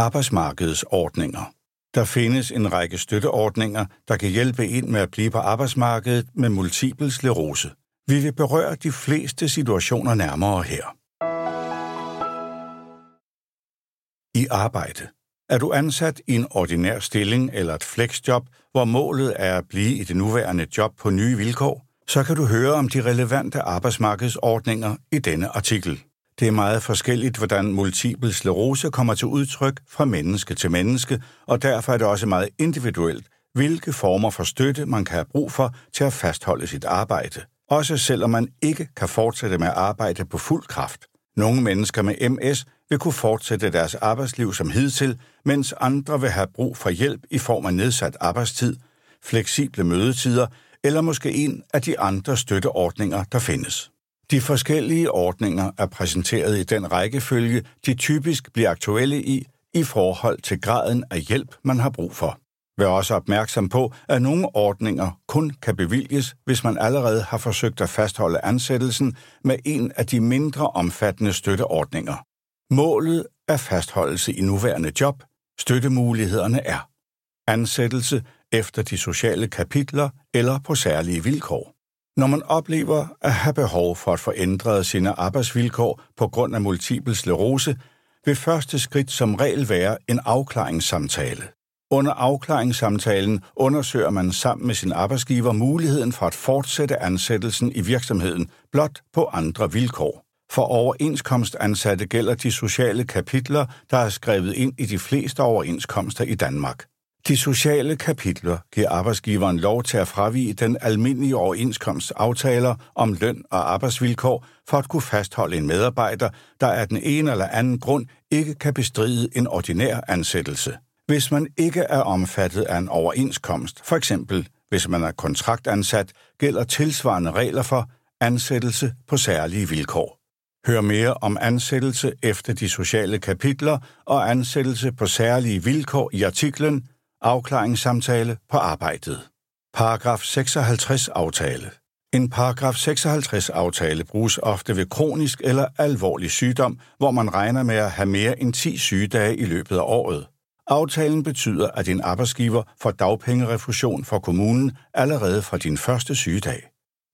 Arbejdsmarkedsordninger. Der findes en række støtteordninger, der kan hjælpe ind med at blive på arbejdsmarkedet med multiple sklerose. Vi vil berøre de fleste situationer nærmere her. I arbejde. Er du ansat i en ordinær stilling eller et flexjob, hvor målet er at blive i det nuværende job på nye vilkår, så kan du høre om de relevante arbejdsmarkedsordninger i denne artikel. Det er meget forskelligt, hvordan multiple sklerose kommer til udtryk fra menneske til menneske, og derfor er det også meget individuelt, hvilke former for støtte man kan have brug for til at fastholde sit arbejde. Også selvom man ikke kan fortsætte med at arbejde på fuld kraft. Nogle mennesker med MS vil kunne fortsætte deres arbejdsliv som hidtil, mens andre vil have brug for hjælp i form af nedsat arbejdstid, fleksible mødetider eller måske en af de andre støtteordninger, der findes. De forskellige ordninger er præsenteret i den rækkefølge, de typisk bliver aktuelle i, i forhold til graden af hjælp, man har brug for. Vær også opmærksom på, at nogle ordninger kun kan bevilges, hvis man allerede har forsøgt at fastholde ansættelsen med en af de mindre omfattende støtteordninger. Målet er fastholdelse i nuværende job. Støttemulighederne er ansættelse efter de sociale kapitler eller på særlige vilkår. Når man oplever at have behov for at få ændret sine arbejdsvilkår på grund af multiple sklerose, vil første skridt som regel være en afklaringssamtale. Under afklaringssamtalen undersøger man sammen med sin arbejdsgiver muligheden for at fortsætte ansættelsen i virksomheden, blot på andre vilkår. For overenskomstansatte gælder de sociale kapitler, der er skrevet ind i de fleste overenskomster i Danmark. De sociale kapitler giver arbejdsgiveren lov til at fravige den almindelige overenskomstaftaler om løn og arbejdsvilkår for at kunne fastholde en medarbejder, der af den ene eller anden grund ikke kan bestride en ordinær ansættelse. Hvis man ikke er omfattet af en overenskomst, for eksempel hvis man er kontraktansat, gælder tilsvarende regler for ansættelse på særlige vilkår. Hør mere om ansættelse efter de sociale kapitler og ansættelse på særlige vilkår i artiklen Afklaringssamtale på arbejdet. Paragraf 56 aftale. En paragraf 56 aftale bruges ofte ved kronisk eller alvorlig sygdom, hvor man regner med at have mere end 10 sygedage i løbet af året. Aftalen betyder, at din arbejdsgiver får dagpengerefusion fra kommunen allerede fra din første sygedag.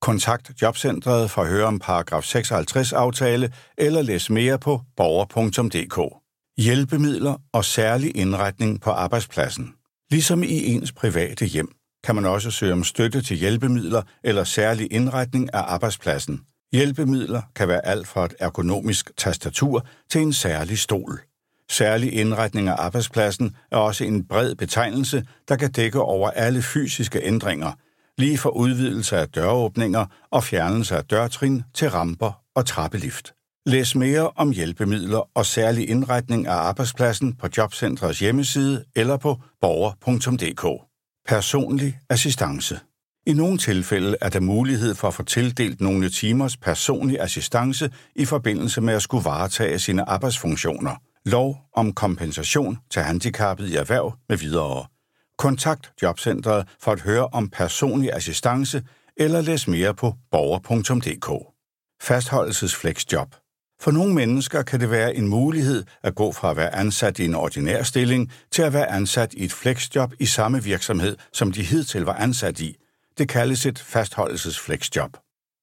Kontakt Jobcentret for at høre om paragraf 56 aftale eller læs mere på borger.dk. Hjælpemidler og særlig indretning på arbejdspladsen. Ligesom i ens private hjem, kan man også søge om støtte til hjælpemidler eller særlig indretning af arbejdspladsen. Hjælpemidler kan være alt fra et ergonomisk tastatur til en særlig stol. Særlig indretning af arbejdspladsen er også en bred betegnelse, der kan dække over alle fysiske ændringer, lige fra udvidelse af døråbninger og fjernelse af dørtrin til ramper og trappelift. Læs mere om hjælpemidler og særlig indretning af arbejdspladsen på Jobcentrets hjemmeside eller på borger.dk. Personlig assistance. I nogle tilfælde er der mulighed for at få tildelt nogle timers personlig assistance i forbindelse med at skulle varetage sine arbejdsfunktioner. Lov om kompensation til handicappet i erhverv med videre. Kontakt Jobcentret for at høre om personlig assistance eller læs mere på borger.dk. Fastholdelsesflexjob. For nogle mennesker kan det være en mulighed at gå fra at være ansat i en ordinær stilling til at være ansat i et flexjob i samme virksomhed, som de hidtil var ansat i. Det kaldes et fastholdelsesflexjob.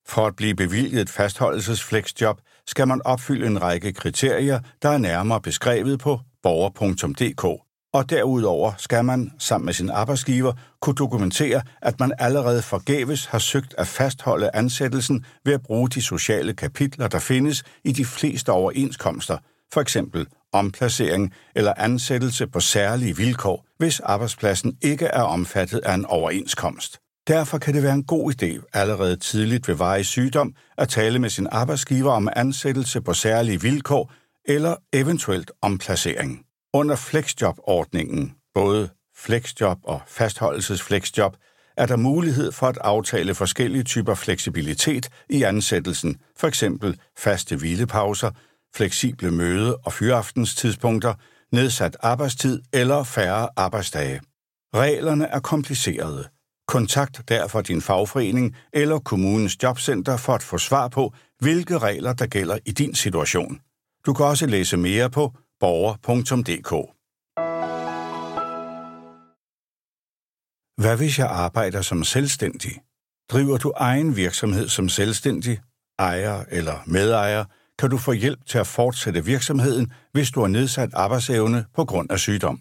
For at blive bevilget et fastholdelsesflexjob skal man opfylde en række kriterier, der er nærmere beskrevet på borger.dk og derudover skal man, sammen med sin arbejdsgiver, kunne dokumentere, at man allerede forgæves har søgt at fastholde ansættelsen ved at bruge de sociale kapitler, der findes i de fleste overenskomster, for eksempel omplacering eller ansættelse på særlige vilkår, hvis arbejdspladsen ikke er omfattet af en overenskomst. Derfor kan det være en god idé allerede tidligt ved varig sygdom at tale med sin arbejdsgiver om ansættelse på særlige vilkår eller eventuelt omplacering. Under flexjob-ordningen, både flexjob og fastholdelsesflexjob, er der mulighed for at aftale forskellige typer fleksibilitet i ansættelsen, f.eks. faste hvilepauser, fleksible møde- og fyraftenstidspunkter, nedsat arbejdstid eller færre arbejdsdage. Reglerne er komplicerede. Kontakt derfor din fagforening eller kommunens jobcenter for at få svar på, hvilke regler der gælder i din situation. Du kan også læse mere på borger.dk Hvad hvis jeg arbejder som selvstændig? Driver du egen virksomhed som selvstændig, ejer eller medejer, kan du få hjælp til at fortsætte virksomheden, hvis du har nedsat arbejdsevne på grund af sygdom.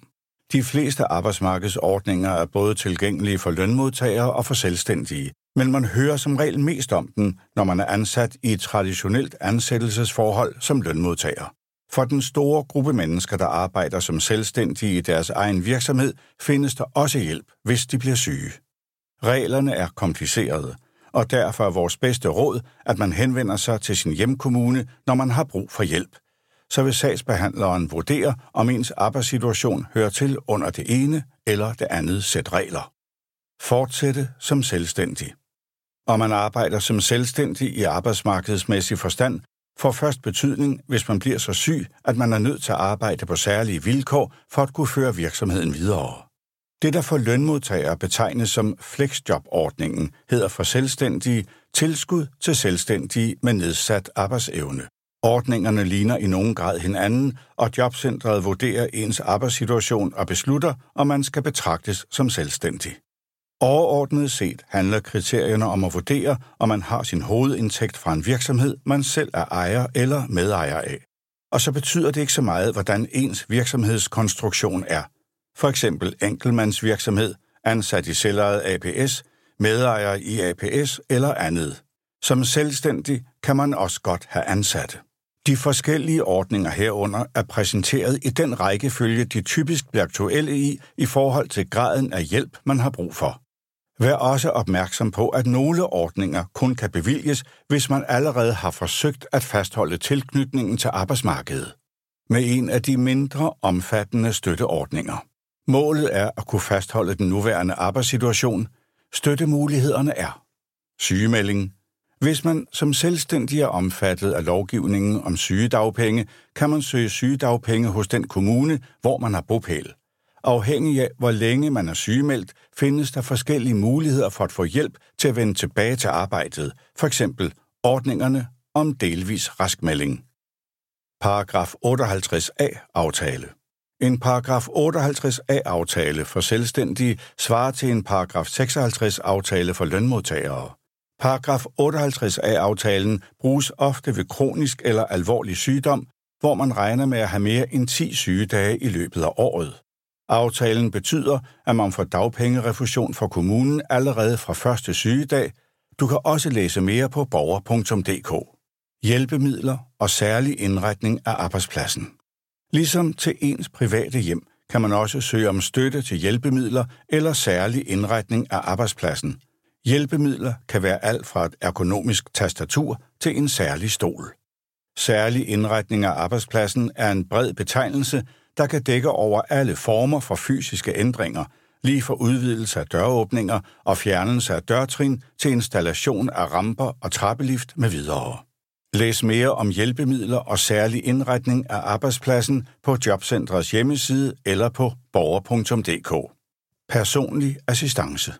De fleste arbejdsmarkedsordninger er både tilgængelige for lønmodtagere og for selvstændige, men man hører som regel mest om den, når man er ansat i et traditionelt ansættelsesforhold som lønmodtager. For den store gruppe mennesker, der arbejder som selvstændige i deres egen virksomhed, findes der også hjælp, hvis de bliver syge. Reglerne er komplicerede, og derfor er vores bedste råd, at man henvender sig til sin hjemkommune, når man har brug for hjælp. Så vil sagsbehandleren vurdere, om ens arbejdssituation hører til under det ene eller det andet sæt regler. Fortsætte som selvstændig. Om man arbejder som selvstændig i arbejdsmarkedsmæssig forstand, får først betydning, hvis man bliver så syg, at man er nødt til at arbejde på særlige vilkår for at kunne føre virksomheden videre. Det, der for lønmodtagere betegnes som flexjob-ordningen, hedder for selvstændige tilskud til selvstændige med nedsat arbejdsevne. Ordningerne ligner i nogen grad hinanden, og jobcentret vurderer ens arbejdssituation og beslutter, om man skal betragtes som selvstændig. Overordnet set handler kriterierne om at vurdere, om man har sin hovedindtægt fra en virksomhed, man selv er ejer eller medejer af. Og så betyder det ikke så meget, hvordan ens virksomhedskonstruktion er. For eksempel enkeltmandsvirksomhed, ansat i selvejet APS, medejer i APS eller andet. Som selvstændig kan man også godt have ansatte. De forskellige ordninger herunder er præsenteret i den rækkefølge, de typisk bliver aktuelle i i forhold til graden af hjælp, man har brug for. Vær også opmærksom på, at nogle ordninger kun kan bevilges, hvis man allerede har forsøgt at fastholde tilknytningen til arbejdsmarkedet med en af de mindre omfattende støtteordninger. Målet er at kunne fastholde den nuværende arbejdssituation. Støttemulighederne er sygemelding. Hvis man som selvstændig er omfattet af lovgivningen om sygedagpenge, kan man søge sygedagpenge hos den kommune, hvor man har bopæl. Afhængig af, hvor længe man er sygemeldt, findes der forskellige muligheder for at få hjælp til at vende tilbage til arbejdet, for eksempel ordningerne om delvis raskmelding. Paragraf 58a aftale. En paragraf 58a-aftale for selvstændige svarer til en paragraf 56-aftale for lønmodtagere. Paragraf 58a-aftalen bruges ofte ved kronisk eller alvorlig sygdom, hvor man regner med at have mere end 10 sygedage i løbet af året. Aftalen betyder, at man får dagpengerefusion fra kommunen allerede fra første sygedag. Du kan også læse mere på borger.dk. Hjælpemidler og særlig indretning af arbejdspladsen. Ligesom til ens private hjem kan man også søge om støtte til hjælpemidler eller særlig indretning af arbejdspladsen. Hjælpemidler kan være alt fra et ergonomisk tastatur til en særlig stol. Særlig indretning af arbejdspladsen er en bred betegnelse, der kan dække over alle former for fysiske ændringer, lige fra udvidelse af døråbninger og fjernelse af dørtrin til installation af ramper og trappelift med videre. Læs mere om hjælpemidler og særlig indretning af arbejdspladsen på Jobcentrets hjemmeside eller på borger.dk. Personlig assistance.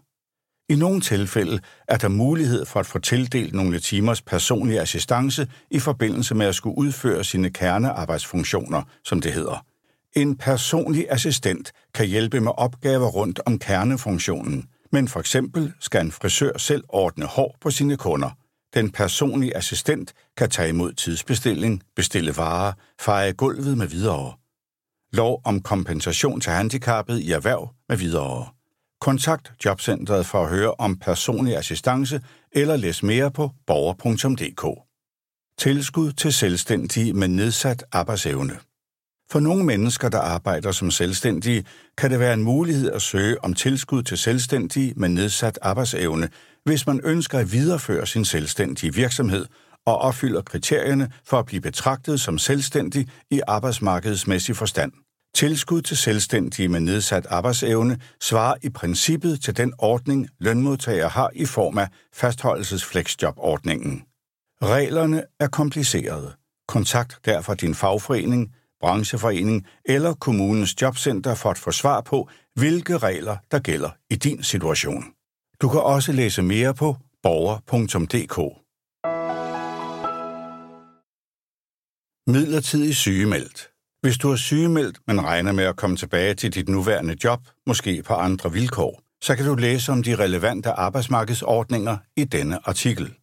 I nogle tilfælde er der mulighed for at få tildelt nogle timers personlig assistance i forbindelse med at skulle udføre sine kernearbejdsfunktioner, som det hedder – en personlig assistent kan hjælpe med opgaver rundt om kernefunktionen, men for eksempel skal en frisør selv ordne hår på sine kunder. Den personlige assistent kan tage imod tidsbestilling, bestille varer, feje gulvet med videre. Lov om kompensation til handicappet i erhverv med videre. Kontakt Jobcentret for at høre om personlig assistance eller læs mere på borger.dk. Tilskud til selvstændige med nedsat arbejdsevne. For nogle mennesker, der arbejder som selvstændige, kan det være en mulighed at søge om tilskud til selvstændige med nedsat arbejdsevne, hvis man ønsker at videreføre sin selvstændige virksomhed og opfylder kriterierne for at blive betragtet som selvstændig i arbejdsmarkedsmæssig forstand. Tilskud til selvstændige med nedsat arbejdsevne svarer i princippet til den ordning, lønmodtagere har i form af fastholdelsesfleksjobordningen. Reglerne er komplicerede. Kontakt derfor din fagforening, brancheforening eller kommunens jobcenter for at få svar på, hvilke regler der gælder i din situation. Du kan også læse mere på borger.dk. Midlertidig sygemeldt. Hvis du er sygemeldt, men regner med at komme tilbage til dit nuværende job, måske på andre vilkår, så kan du læse om de relevante arbejdsmarkedsordninger i denne artikel.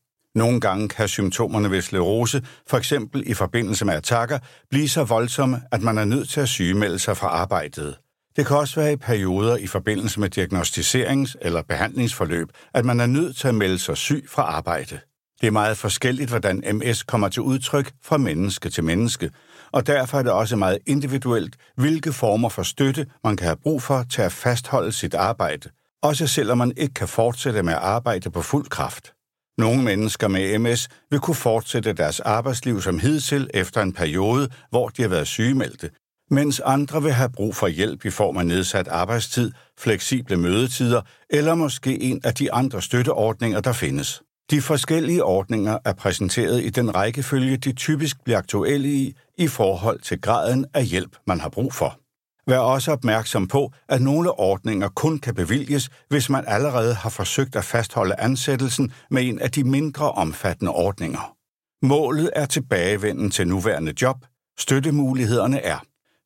Nogle gange kan symptomerne ved sklerose, for eksempel i forbindelse med attacker, blive så voldsomme, at man er nødt til at sygemelde sig fra arbejdet. Det kan også være i perioder i forbindelse med diagnostiserings- eller behandlingsforløb, at man er nødt til at melde sig syg fra arbejde. Det er meget forskelligt, hvordan MS kommer til udtryk fra menneske til menneske, og derfor er det også meget individuelt, hvilke former for støtte man kan have brug for til at fastholde sit arbejde, også selvom man ikke kan fortsætte med at arbejde på fuld kraft. Nogle mennesker med MS vil kunne fortsætte deres arbejdsliv som hidtil efter en periode, hvor de har været sygemeldte, mens andre vil have brug for hjælp i form af nedsat arbejdstid, fleksible mødetider eller måske en af de andre støtteordninger, der findes. De forskellige ordninger er præsenteret i den rækkefølge, de typisk bliver aktuelle i, i forhold til graden af hjælp, man har brug for. Vær også opmærksom på, at nogle ordninger kun kan bevilges, hvis man allerede har forsøgt at fastholde ansættelsen med en af de mindre omfattende ordninger. Målet er tilbagevenden til nuværende job. Støttemulighederne er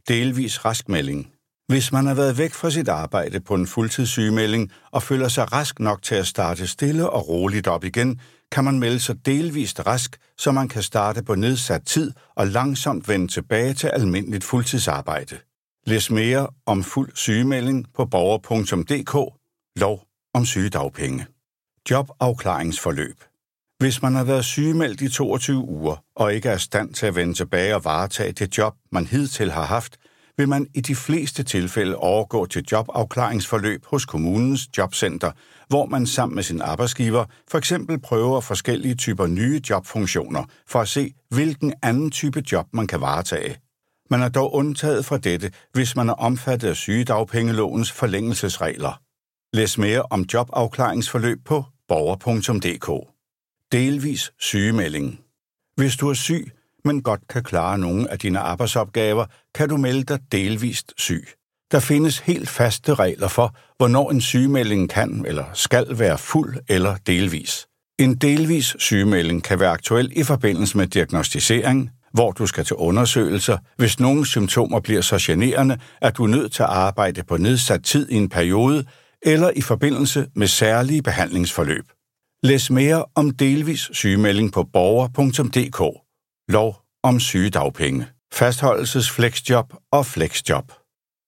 delvis raskmelding. Hvis man har været væk fra sit arbejde på en fuldtidssygemelding og føler sig rask nok til at starte stille og roligt op igen, kan man melde sig delvist rask, så man kan starte på nedsat tid og langsomt vende tilbage til almindeligt fuldtidsarbejde. Læs mere om fuld sygemelding på borger.dk, lov om sygedagpenge. Jobafklaringsforløb. Hvis man har været sygemeldt i 22 uger og ikke er i stand til at vende tilbage og varetage det job, man hidtil har haft, vil man i de fleste tilfælde overgå til jobafklaringsforløb hos kommunens jobcenter, hvor man sammen med sin arbejdsgiver for eksempel prøver forskellige typer nye jobfunktioner for at se, hvilken anden type job man kan varetage. Man er dog undtaget fra dette, hvis man er omfattet af sygedagpengelovens forlængelsesregler. Læs mere om jobafklaringsforløb på borger.dk. Delvis sygemelding. Hvis du er syg, men godt kan klare nogle af dine arbejdsopgaver, kan du melde dig delvist syg. Der findes helt faste regler for, hvornår en sygemelding kan eller skal være fuld eller delvis. En delvis sygemelding kan være aktuel i forbindelse med diagnostisering, hvor du skal til undersøgelser, hvis nogle symptomer bliver så generende, at du er nødt til at arbejde på nedsat tid i en periode, eller i forbindelse med særlige behandlingsforløb. Læs mere om delvis sygemelding på borger.dk. Lov om sygedagpenge, fastholdelsesflexjob og flexjob.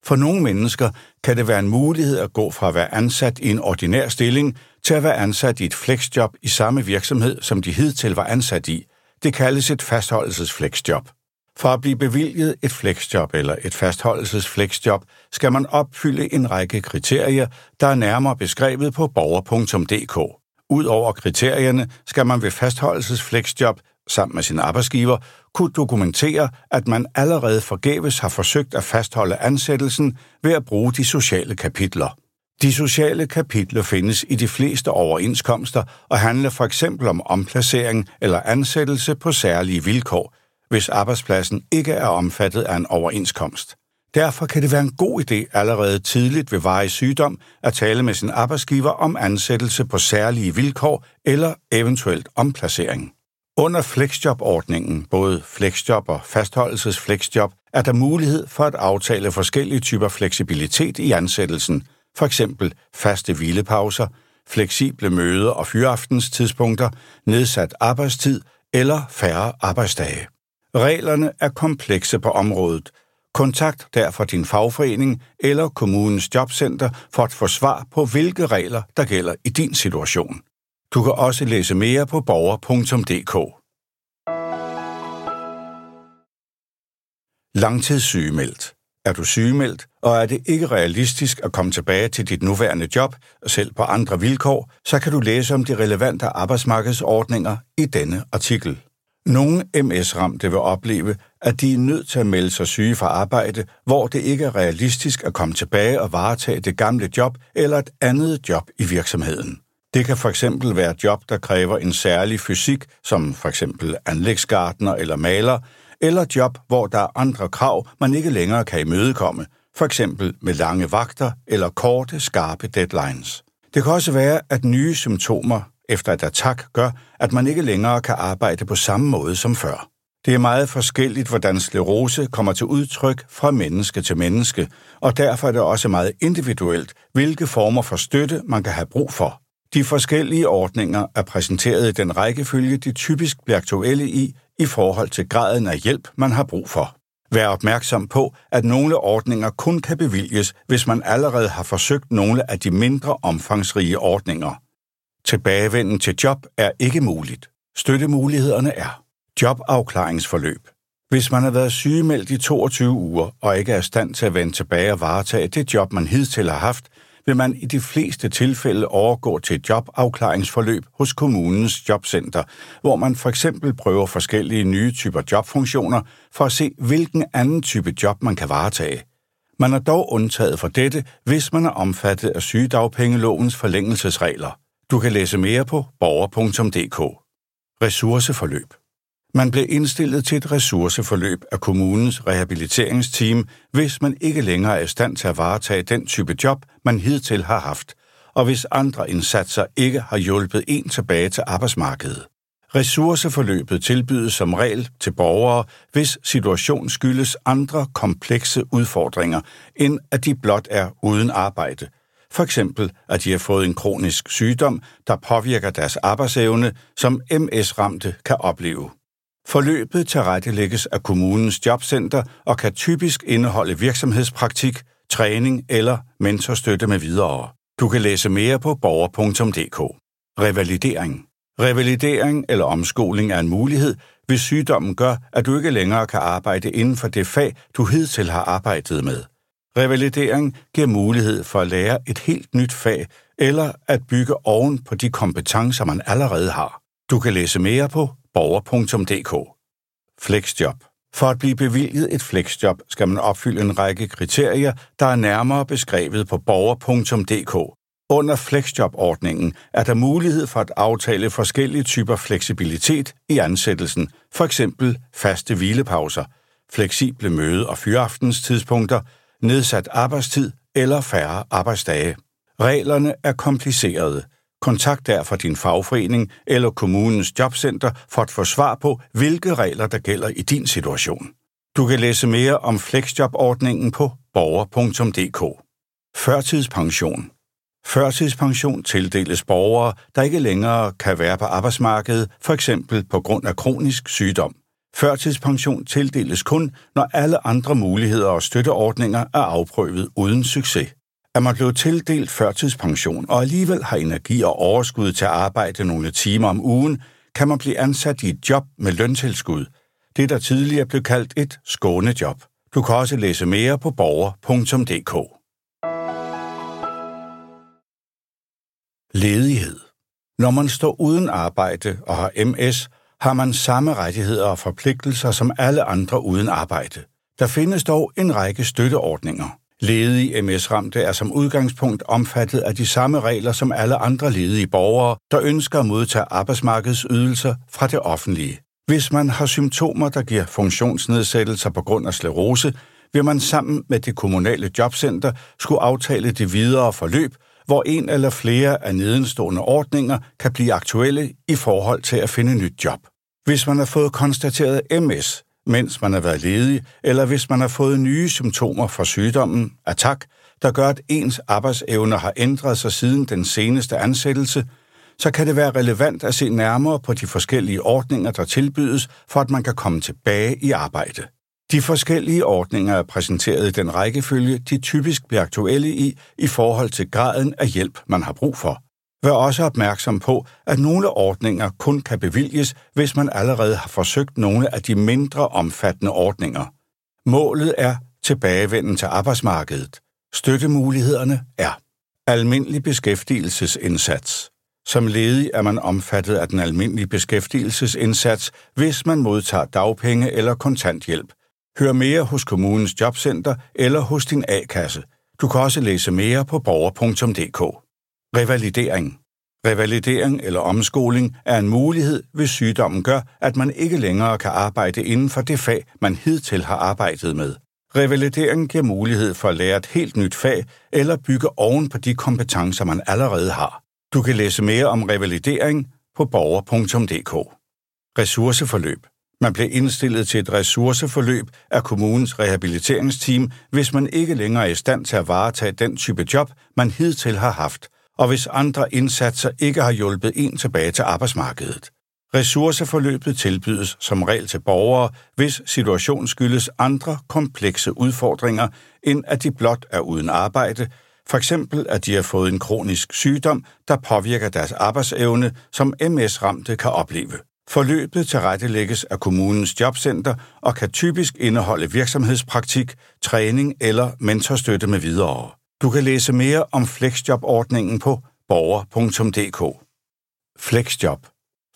For nogle mennesker kan det være en mulighed at gå fra at være ansat i en ordinær stilling til at være ansat i et flexjob i samme virksomhed, som de hidtil var ansat i. Det kaldes et fastholdelsesflexjob. For at blive bevilget et flexjob eller et fastholdelsesflexjob, skal man opfylde en række kriterier, der er nærmere beskrevet på borger.dk. Udover kriterierne skal man ved fastholdelsesflexjob sammen med sin arbejdsgiver kunne dokumentere, at man allerede forgæves har forsøgt at fastholde ansættelsen ved at bruge de sociale kapitler. De sociale kapitler findes i de fleste overenskomster og handler for eksempel om omplacering eller ansættelse på særlige vilkår, hvis arbejdspladsen ikke er omfattet af en overenskomst. Derfor kan det være en god idé allerede tidligt ved varig sygdom at tale med sin arbejdsgiver om ansættelse på særlige vilkår eller eventuelt omplacering. Under flexjob-ordningen, både flexjob og fastholdelsesflexjob, er der mulighed for at aftale forskellige typer fleksibilitet i ansættelsen, for eksempel faste hvilepauser, fleksible møde- og fyraftenstidspunkter, nedsat arbejdstid eller færre arbejdsdage. Reglerne er komplekse på området. Kontakt derfor din fagforening eller kommunens jobcenter for at få svar på, hvilke regler der gælder i din situation. Du kan også læse mere på borger.dk. Langtidssygemeldt. Er du sygemeldt, og er det ikke realistisk at komme tilbage til dit nuværende job, selv på andre vilkår, så kan du læse om de relevante arbejdsmarkedsordninger i denne artikel. Nogle MS-ramte vil opleve, at de er nødt til at melde sig syge fra arbejde, hvor det ikke er realistisk at komme tilbage og varetage det gamle job eller et andet job i virksomheden. Det kan for eksempel være job, der kræver en særlig fysik, som for eksempel anlægsgartner eller maler, eller job, hvor der er andre krav, man ikke længere kan imødekomme, for eksempel med lange vagter eller korte, skarpe deadlines. Det kan også være, at nye symptomer efter et attack gør, at man ikke længere kan arbejde på samme måde som før. Det er meget forskelligt, hvordan sklerose kommer til udtryk fra menneske til menneske, og derfor er det også meget individuelt, hvilke former for støtte man kan have brug for. De forskellige ordninger er præsenteret i den rækkefølge, de typisk bliver aktuelle i, i forhold til graden af hjælp, man har brug for. Vær opmærksom på, at nogle ordninger kun kan bevilges, hvis man allerede har forsøgt nogle af de mindre omfangsrige ordninger. Tilbagevenden til job er ikke muligt. Støttemulighederne er jobafklaringsforløb. Hvis man har været sygemeldt i 22 uger og ikke er i stand til at vende tilbage og varetage det job, man hidtil har haft, vil man i de fleste tilfælde overgå til et jobafklaringsforløb hos kommunens jobcenter, hvor man for eksempel prøver forskellige nye typer jobfunktioner for at se, hvilken anden type job man kan varetage. Man er dog undtaget for dette, hvis man er omfattet af sygedagpengelovens forlængelsesregler. Du kan læse mere på borger.dk. Ressourceforløb man blev indstillet til et ressourceforløb af kommunens rehabiliteringsteam, hvis man ikke længere er i stand til at varetage den type job, man hidtil har haft, og hvis andre indsatser ikke har hjulpet en tilbage til arbejdsmarkedet. Ressourceforløbet tilbydes som regel til borgere, hvis situation skyldes andre komplekse udfordringer, end at de blot er uden arbejde. For eksempel, at de har fået en kronisk sygdom, der påvirker deres arbejdsevne, som MS-ramte kan opleve. Forløbet tilrettelægges af kommunens jobcenter og kan typisk indeholde virksomhedspraktik, træning eller mentorstøtte med videre. Du kan læse mere på borger.dk. Revalidering. Revalidering eller omskoling er en mulighed, hvis sygdommen gør, at du ikke længere kan arbejde inden for det fag, du hidtil har arbejdet med. Revalidering giver mulighed for at lære et helt nyt fag eller at bygge oven på de kompetencer, man allerede har. Du kan læse mere på borger.dk. Flexjob. For at blive bevilget et flexjob skal man opfylde en række kriterier, der er nærmere beskrevet på borger.dk. Under flexjobordningen er der mulighed for at aftale forskellige typer fleksibilitet i ansættelsen, for eksempel faste hvilepauser, fleksible møde- og fyraftenstidspunkter, nedsat arbejdstid eller færre arbejdsdage. Reglerne er komplicerede – Kontakt derfor din fagforening eller kommunens jobcenter for at få svar på, hvilke regler der gælder i din situation. Du kan læse mere om flexjobordningen på borger.dk. Førtidspension. Førtidspension tildeles borgere, der ikke længere kan være på arbejdsmarkedet, for eksempel på grund af kronisk sygdom. Førtidspension tildeles kun, når alle andre muligheder og støtteordninger er afprøvet uden succes. Er man blevet tildelt førtidspension og alligevel har energi og overskud til at arbejde nogle timer om ugen, kan man blive ansat i et job med løntilskud. Det, der tidligere blev kaldt et skånejob. Du kan også læse mere på borger.dk. Ledighed. Når man står uden arbejde og har MS, har man samme rettigheder og forpligtelser som alle andre uden arbejde. Der findes dog en række støtteordninger. Ledige MS-ramte er som udgangspunkt omfattet af de samme regler som alle andre ledige borgere, der ønsker at modtage arbejdsmarkedsydelser fra det offentlige. Hvis man har symptomer, der giver funktionsnedsættelser på grund af sklerose, vil man sammen med det kommunale jobcenter skulle aftale det videre forløb, hvor en eller flere af nedenstående ordninger kan blive aktuelle i forhold til at finde nyt job. Hvis man har fået konstateret MS, mens man har været ledig, eller hvis man har fået nye symptomer fra sygdommen, attack, der gør, at ens arbejdsevne har ændret sig siden den seneste ansættelse, så kan det være relevant at se nærmere på de forskellige ordninger, der tilbydes, for at man kan komme tilbage i arbejde. De forskellige ordninger er præsenteret i den rækkefølge, de typisk bliver aktuelle i, i forhold til graden af hjælp, man har brug for. Vær også opmærksom på, at nogle ordninger kun kan bevilges, hvis man allerede har forsøgt nogle af de mindre omfattende ordninger. Målet er tilbagevenden til arbejdsmarkedet. Støttemulighederne er almindelig beskæftigelsesindsats. Som ledig er man omfattet af den almindelige beskæftigelsesindsats, hvis man modtager dagpenge eller kontanthjælp. Hør mere hos kommunens jobcenter eller hos din A-kasse. Du kan også læse mere på borger.dk. Revalidering. Revalidering eller omskoling er en mulighed, hvis sygdommen gør, at man ikke længere kan arbejde inden for det fag, man hidtil har arbejdet med. Revalidering giver mulighed for at lære et helt nyt fag eller bygge oven på de kompetencer, man allerede har. Du kan læse mere om revalidering på borger.dk. Ressourceforløb. Man bliver indstillet til et ressourceforløb af kommunens rehabiliteringsteam, hvis man ikke længere er i stand til at varetage den type job, man hidtil har haft, og hvis andre indsatser ikke har hjulpet en tilbage til arbejdsmarkedet. Ressourceforløbet tilbydes som regel til borgere, hvis situation skyldes andre komplekse udfordringer, end at de blot er uden arbejde, for eksempel at de har fået en kronisk sygdom, der påvirker deres arbejdsevne, som MS-ramte kan opleve. Forløbet tilrettelægges af kommunens jobcenter og kan typisk indeholde virksomhedspraktik, træning eller mentorstøtte med videre. Du kan læse mere om flexjobordningen på borger.dk. Flexjob.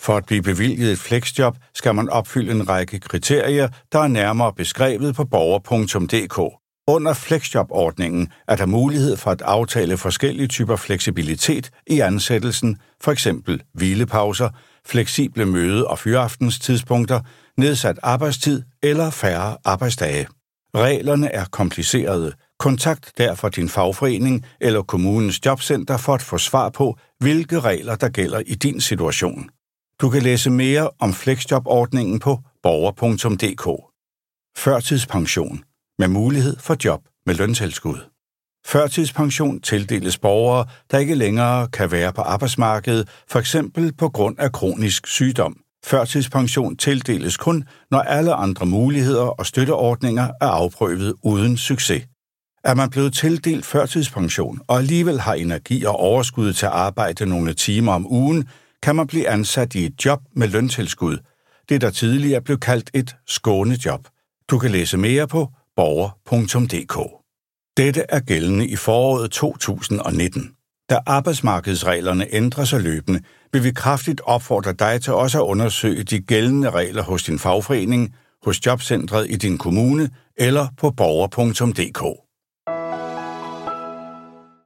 For at blive bevilget et flexjob skal man opfylde en række kriterier, der er nærmere beskrevet på borger.dk. Under flexjobordningen er der mulighed for at aftale forskellige typer fleksibilitet i ansættelsen, f.eks. hvilepauser, fleksible møde- og fyraftenstidspunkter, nedsat arbejdstid eller færre arbejdsdage. Reglerne er komplicerede. Kontakt derfor din fagforening eller kommunens jobcenter for at få svar på, hvilke regler der gælder i din situation. Du kan læse mere om flexjobordningen på borger.dk. Førtidspension med mulighed for job med løntilskud. Førtidspension tildeles borgere, der ikke længere kan være på arbejdsmarkedet, f.eks. på grund af kronisk sygdom. Førtidspension tildeles kun, når alle andre muligheder og støtteordninger er afprøvet uden succes. Er man blevet tildelt førtidspension og alligevel har energi og overskud til at arbejde nogle timer om ugen, kan man blive ansat i et job med løntilskud. Det, der tidligere blev kaldt et skånejob. Du kan læse mere på borger.dk. Dette er gældende i foråret 2019. Da arbejdsmarkedsreglerne ændrer sig løbende, vil vi kraftigt opfordre dig til også at undersøge de gældende regler hos din fagforening, hos jobcentret i din kommune eller på borger.dk.